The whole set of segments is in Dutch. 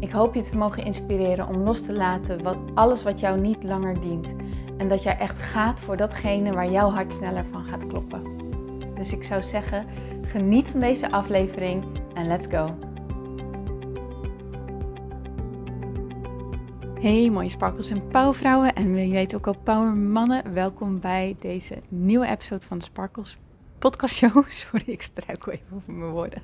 Ik hoop je te mogen inspireren om los te laten wat, alles wat jou niet langer dient. En dat jij echt gaat voor datgene waar jouw hart sneller van gaat kloppen. Dus ik zou zeggen, geniet van deze aflevering en let's go. Hey mooie sparkels en powervrouwen en wie weet ook al powermannen. Welkom bij deze nieuwe episode van de Sparkles podcast show. Sorry, ik struikel even over mijn woorden.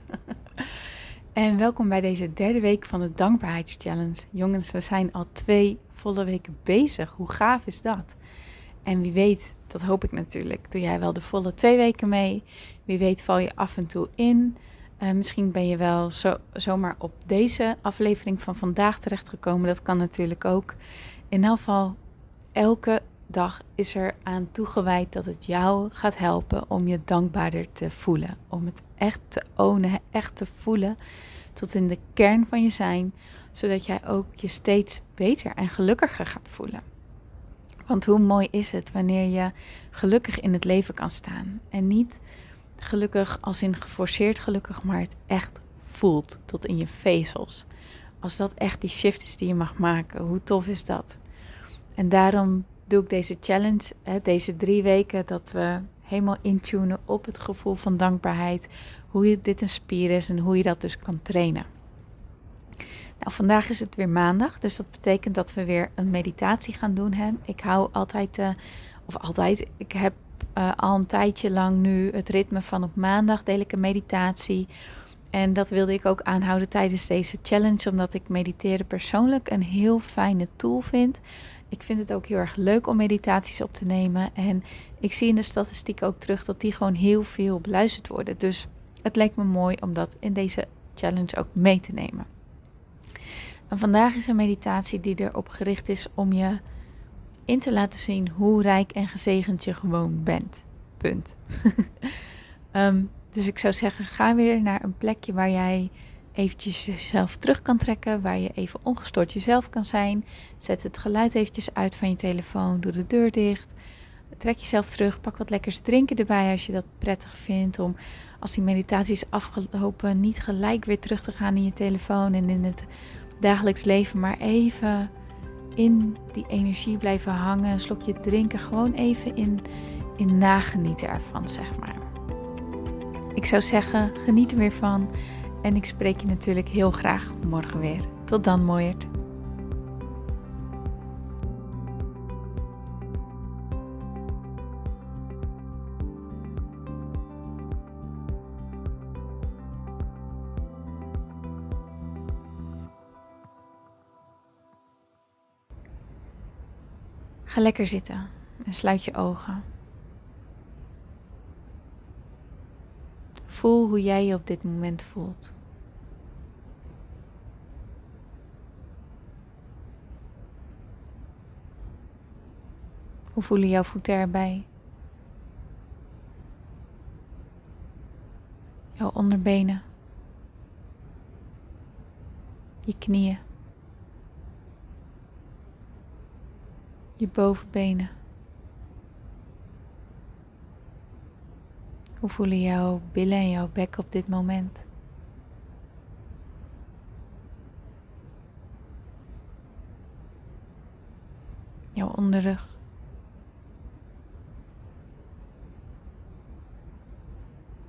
En welkom bij deze derde week van de Dankbaarheidschallenge. Jongens, we zijn al twee volle weken bezig. Hoe gaaf is dat? En wie weet, dat hoop ik natuurlijk, doe jij wel de volle twee weken mee. Wie weet val je af en toe in. Uh, misschien ben je wel zo, zomaar op deze aflevering van vandaag terechtgekomen. Dat kan natuurlijk ook. In elk geval, elke dag is er aan toegewijd dat het jou gaat helpen om je dankbaarder te voelen. Om het echt te ownen, echt te voelen tot in de kern van je zijn, zodat jij ook je steeds beter en gelukkiger gaat voelen. Want hoe mooi is het wanneer je gelukkig in het leven kan staan en niet gelukkig als in geforceerd gelukkig, maar het echt voelt tot in je vezels. Als dat echt die shift is die je mag maken, hoe tof is dat? En daarom doe ik deze challenge, hè, deze drie weken, dat we helemaal intunen op het gevoel van dankbaarheid. Hoe je dit een spier is en hoe je dat dus kan trainen. Nou, vandaag is het weer maandag, dus dat betekent dat we weer een meditatie gaan doen. Hè. Ik hou altijd, uh, of altijd, ik heb uh, al een tijdje lang nu het ritme van op maandag deel ik een meditatie. En dat wilde ik ook aanhouden tijdens deze challenge, omdat ik mediteren persoonlijk een heel fijne tool vind. Ik vind het ook heel erg leuk om meditaties op te nemen. En ik zie in de statistiek ook terug dat die gewoon heel veel beluisterd worden. Dus het lijkt me mooi om dat in deze challenge ook mee te nemen. En vandaag is een meditatie die erop gericht is om je in te laten zien hoe rijk en gezegend je gewoon bent. Punt. Ehm, dus ik zou zeggen, ga weer naar een plekje waar jij eventjes jezelf terug kan trekken, waar je even ongestoord jezelf kan zijn. Zet het geluid eventjes uit van je telefoon, doe de deur dicht. Trek jezelf terug, pak wat lekkers drinken erbij als je dat prettig vindt. Om als die meditatie is afgelopen, niet gelijk weer terug te gaan in je telefoon en in het dagelijks leven, maar even in die energie blijven hangen. Een slokje drinken, gewoon even in, in nagenieten ervan, zeg maar. Ik zou zeggen, geniet er weer van. En ik spreek je natuurlijk heel graag morgen weer. Tot dan, mooiert. Ga lekker zitten en sluit je ogen. Voel hoe jij je op dit moment voelt. Hoe voelen jouw voeten erbij? Jouw onderbenen. Je knieën. Je bovenbenen. Hoe voelen jouw billen en jouw bek op dit moment? Jouw onderrug.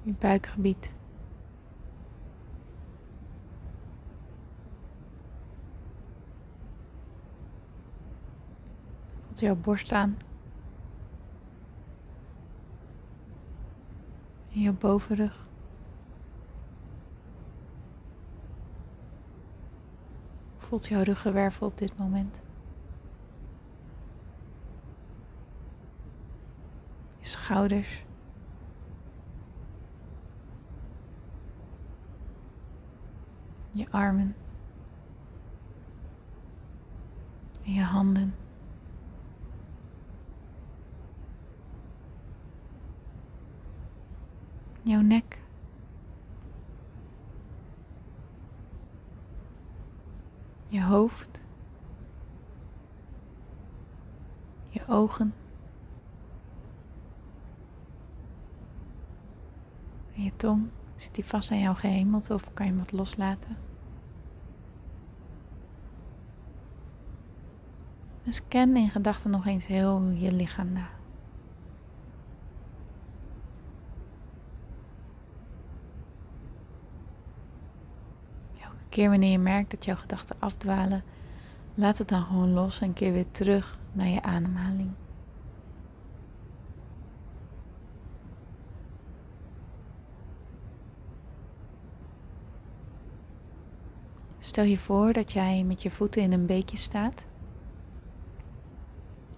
Je buikgebied. Voelt jouw borst aan? in je bovenrug. Voelt jouw ruggenwervel op dit moment? Je schouders. Je armen. En je handen. Jouw nek. Je hoofd. Je ogen. En je tong. Zit die vast aan jou gehemeld of kan je hem wat loslaten? En scan in gedachten nog eens heel je lichaam na. Elke keer wanneer je merkt dat jouw gedachten afdwalen, laat het dan gewoon los en keer weer terug naar je ademhaling. Stel je voor dat jij met je voeten in een beekje staat.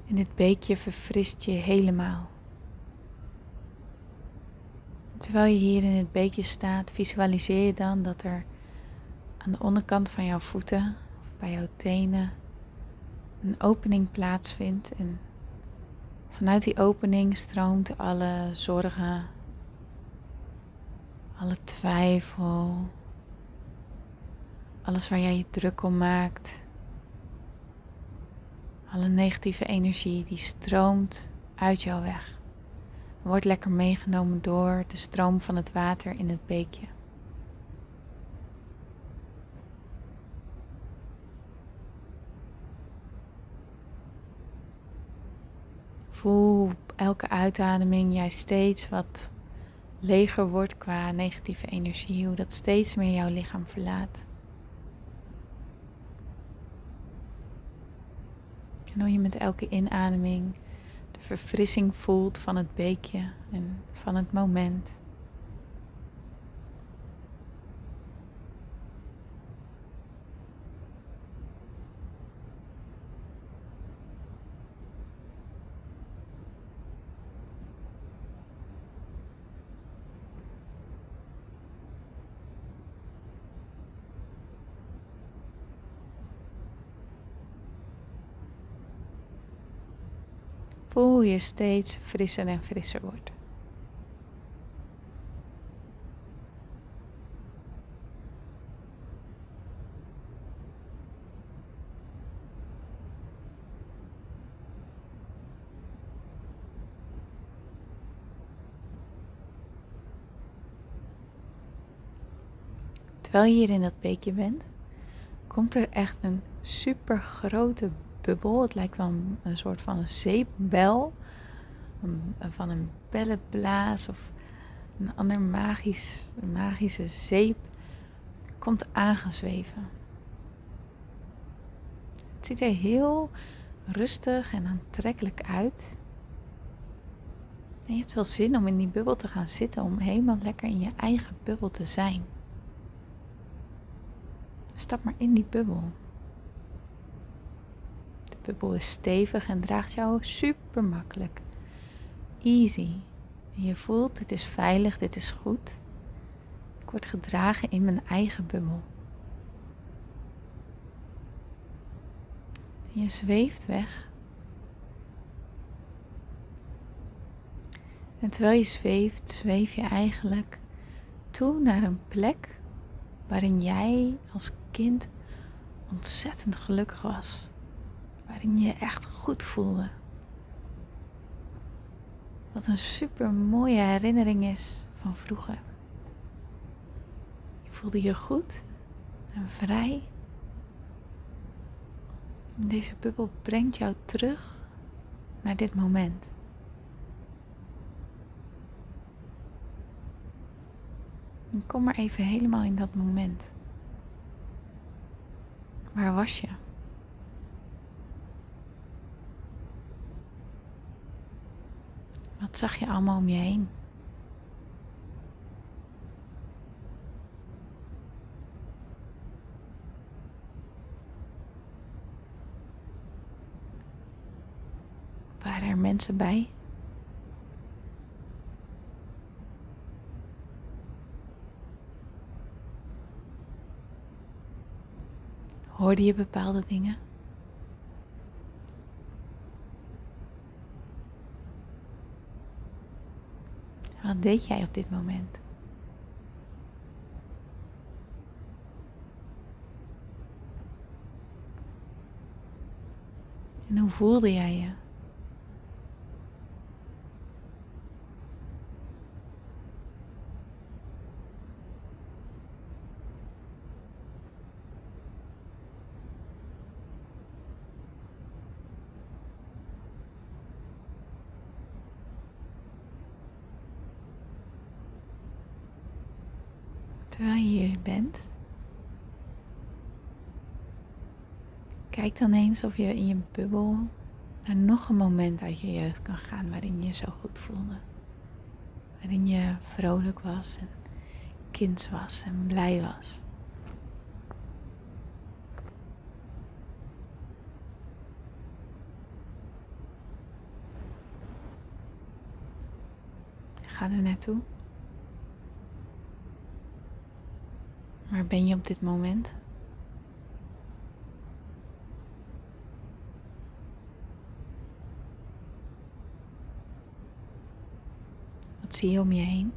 En dit beekje verfrist je helemaal. Terwijl je hier in het beekje staat, visualiseer je dan dat er aan de onderkant van jouw voeten, of bij jouw tenen, een opening plaatsvindt. En vanuit die opening stroomt alle zorgen, alle twijfel, alles waar jij je druk om maakt. Alle negatieve energie die stroomt uit jouw weg. Wordt lekker meegenomen door de stroom van het water in het beekje. Voel elke uitademing jij steeds wat leger wordt qua negatieve energie, hoe dat steeds meer jouw lichaam verlaat. En hoe je met elke inademing de verfrissing voelt van het beekje en van het moment. Voel hoe je steeds frisser en frisser wordt. Terwijl je hier in dat beekje bent, komt er echt een super grote Het lijkt wel een, soort van een zeepbel. van een bellenblaas of een ander magisch, magische zeep. Komt aangezweven. Het ziet er heel rustig en aantrekkelijk uit. En je hebt wel zin om in die bubbel te gaan zitten, om helemaal lekker in je eigen bubbel te zijn. Stap maar in die bubbel bubbel is stevig en draagt jou super makkelijk. Easy. Je voelt, dit is veilig, dit is goed. Ik word gedragen in mijn eigen bubbel. Je zweeft weg. En terwijl je zweeft, zweef je eigenlijk toe naar een plek waarin jij als kind ontzettend gelukkig was waarin je echt goed voelde. Wat een super mooie herinnering is van vroeger. Je voelde je goed en vrij. Deze bubbel brengt jou terug naar dit moment. En kom maar even helemaal in dat moment. Waar was je? Wat zag je allemaal om je heen? Waren er mensen bij? Hoorde je bepaalde dingen? Wat deed jij op dit moment? En hoe voelde jij je? Terwijl je hier bent, kijk dan eens of je in je bubbel naar nog een moment uit je jeugd kan gaan waarin je je zo goed voelde. Waarin je vrolijk was en kind was en blij was. Ga er naartoe. Waar ben je op dit moment? Wat zie je om je heen?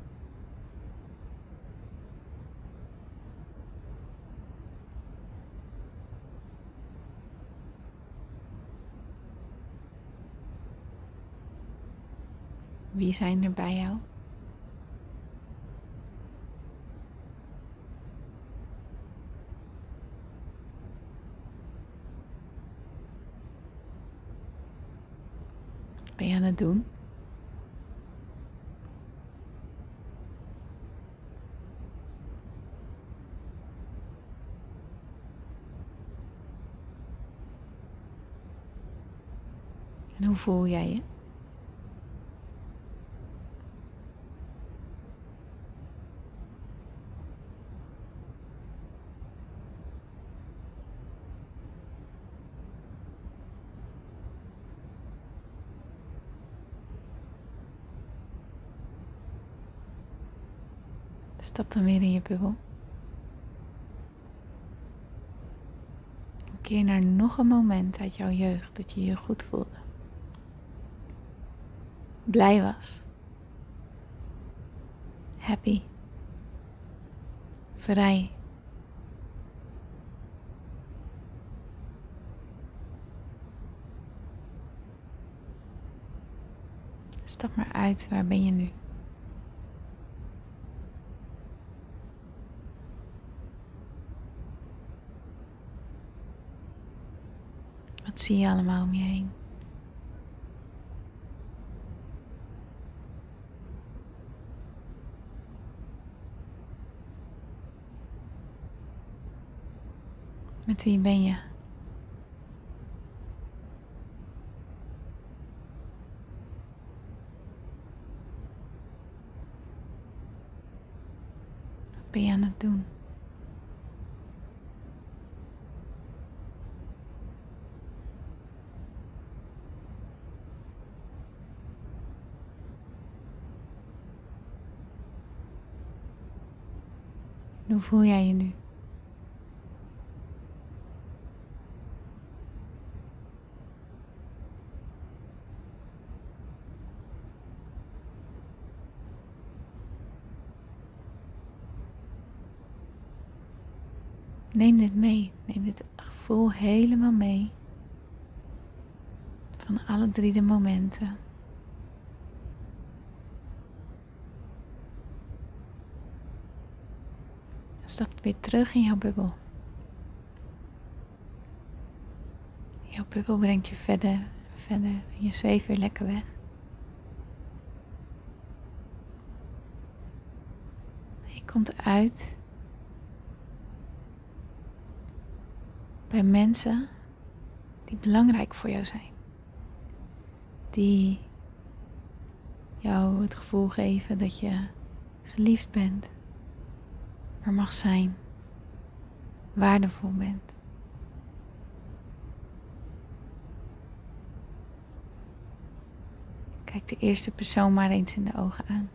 Wie zijn er bij jou? ben je aan het doen? En hoe voel jij je? Stap dan weer in je bubbel. Keer naar nog een moment uit jouw jeugd dat je je goed voelde. Blij was. Happy. Vrij. Stap maar uit, waar ben je nu? Wat zie je allemaal om je heen? Met wie ben je? Wat ben je aan het doen? Hoe voel jij je nu? Neem dit mee. Neem dit gevoel helemaal mee. Van alle drie de momenten. Stap weer terug in jouw bubbel. Jouw bubbel brengt je verder, verder. Je zweeft weer lekker weg. Je komt uit bij mensen die belangrijk voor jou zijn. Die jou het gevoel geven dat je geliefd bent er mag zijn, waardevol bent. Kijk de eerste persoon maar eens in de ogen aan.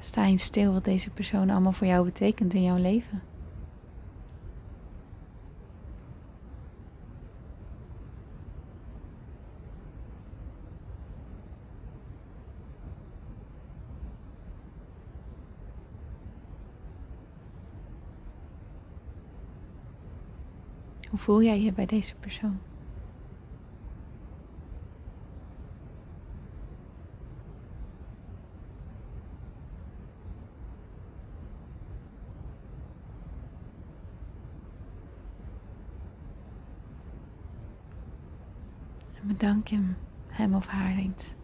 Sta eens stil wat deze persoon allemaal voor jou betekent in jouw leven. Hoe voel jij je bij deze persoon? Bedank hem, hem of haar eens.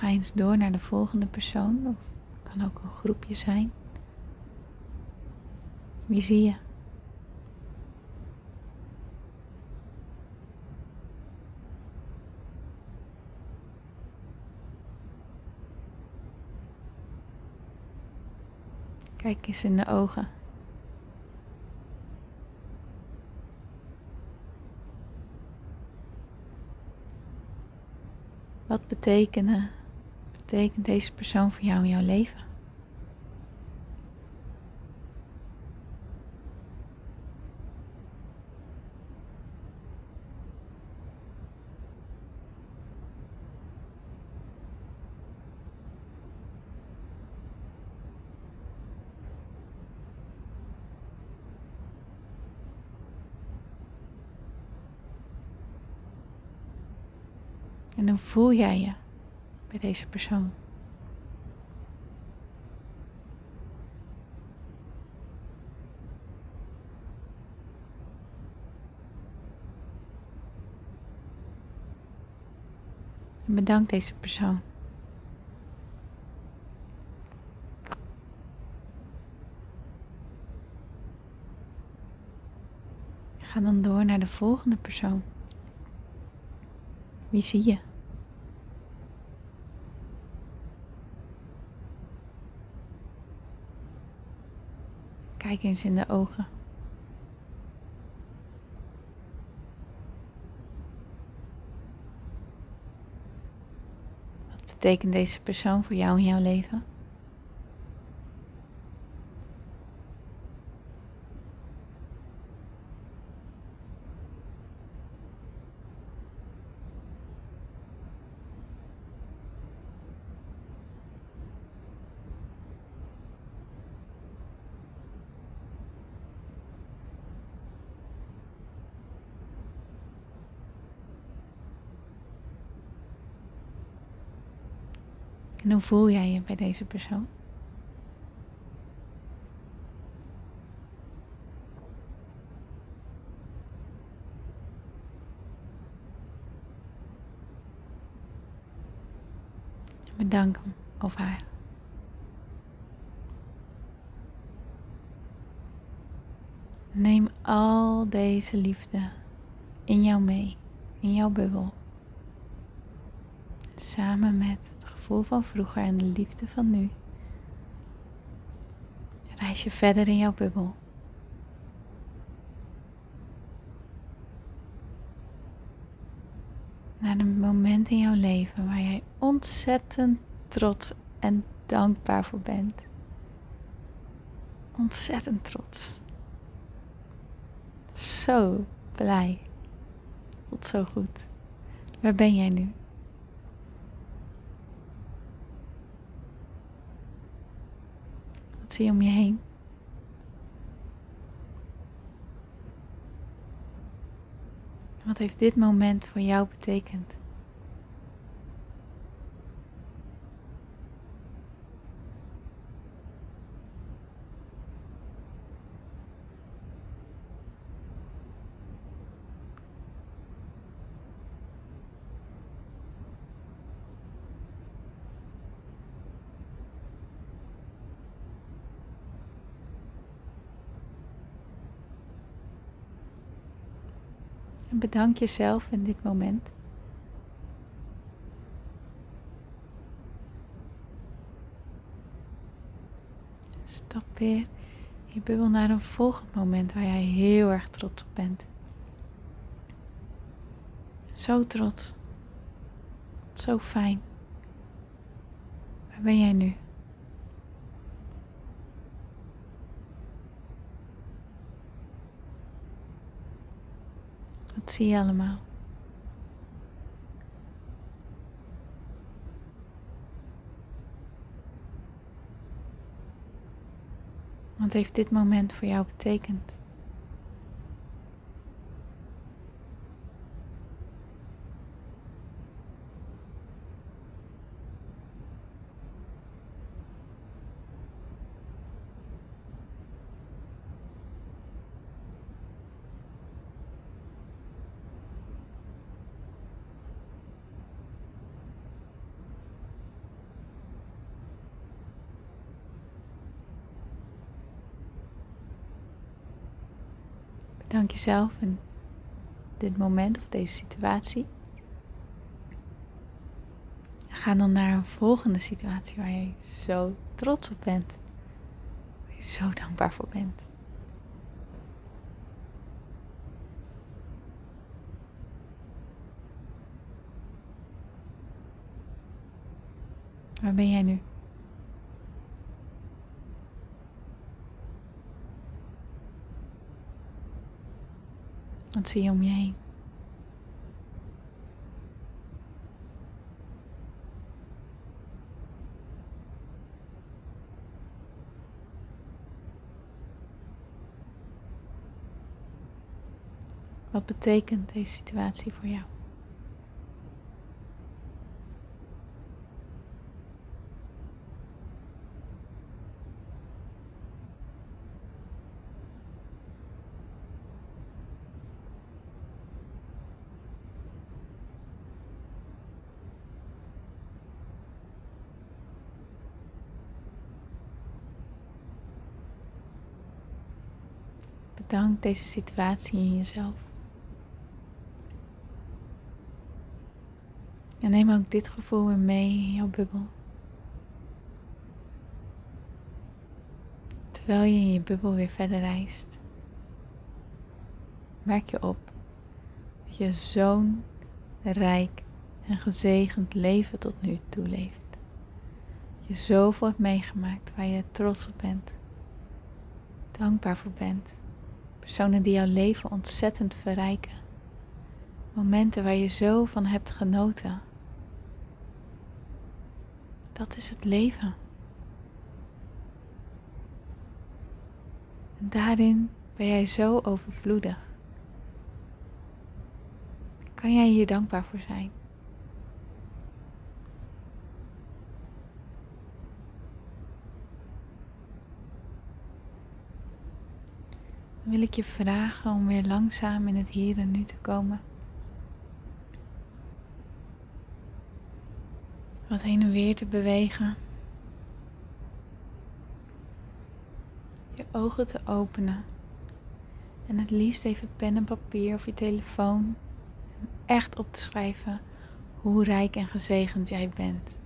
Ga eens door naar de volgende persoon. Of kan ook een groepje zijn. Wie zie je? Kijk eens in de ogen. Wat betekenen, betekent deze persoon voor jou in jouw leven? En dan voel jij je deze persoon. Bedank deze persoon. Ga dan door naar de volgende persoon. Wie zie je? Kijk eens in de ogen. Wat betekent deze persoon voor jou in jouw leven? En hoe voel jij je bij deze persoon? Bedank hem of haar. Neem al deze liefde in jou mee, in jouw bubbel. Samen met gevoel van vroeger en de liefde van nu. Reis je verder in jouw bubbel. Naar een moment in jouw leven waar jij ontzettend trots en dankbaar voor bent. Ontzettend trots. Zo blij. Voelt zo goed. Waar ben jij nu? Wat zie je om je heen? Wat heeft dit moment voor jou betekend? En bedank jezelf in dit moment. Stap weer je bubbel naar een volgend moment waar jij heel erg trots op bent. Zo trots. Zo fijn. Waar ben jij nu? Wat zie je allemaal? Wat heeft dit moment voor jou betekend? Dank jezelf en dit moment of deze situatie. Ga dan naar een volgende situatie waar je zo trots op bent. Waar je zo dankbaar voor bent. Waar ben jij nu? Wat zie je om je heen? Wat betekent deze situatie voor jou? Bedank deze situatie in jezelf. En neem ook dit gevoel weer mee in jouw bubbel. Terwijl je in je bubbel weer verder reist, merk je op dat je zo'n rijk en gezegend leven tot nu toe leeft. Dat je zoveel hebt meegemaakt waar je trots op bent, dankbaar voor bent. Personen die jouw leven ontzettend verrijken. Momenten waar je zo van hebt genoten. Dat is het leven. En daarin ben jij zo overvloedig. Kan jij hier dankbaar voor zijn? Dan wil ik je vragen om weer langzaam in het hier en nu te komen. Wat heen en weer te bewegen. Je ogen te openen. En het liefst even pen en papier of je telefoon. Echt op te schrijven hoe rijk en gezegend jij bent.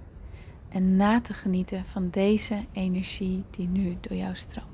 En na te genieten van deze energie die nu door jou stroomt.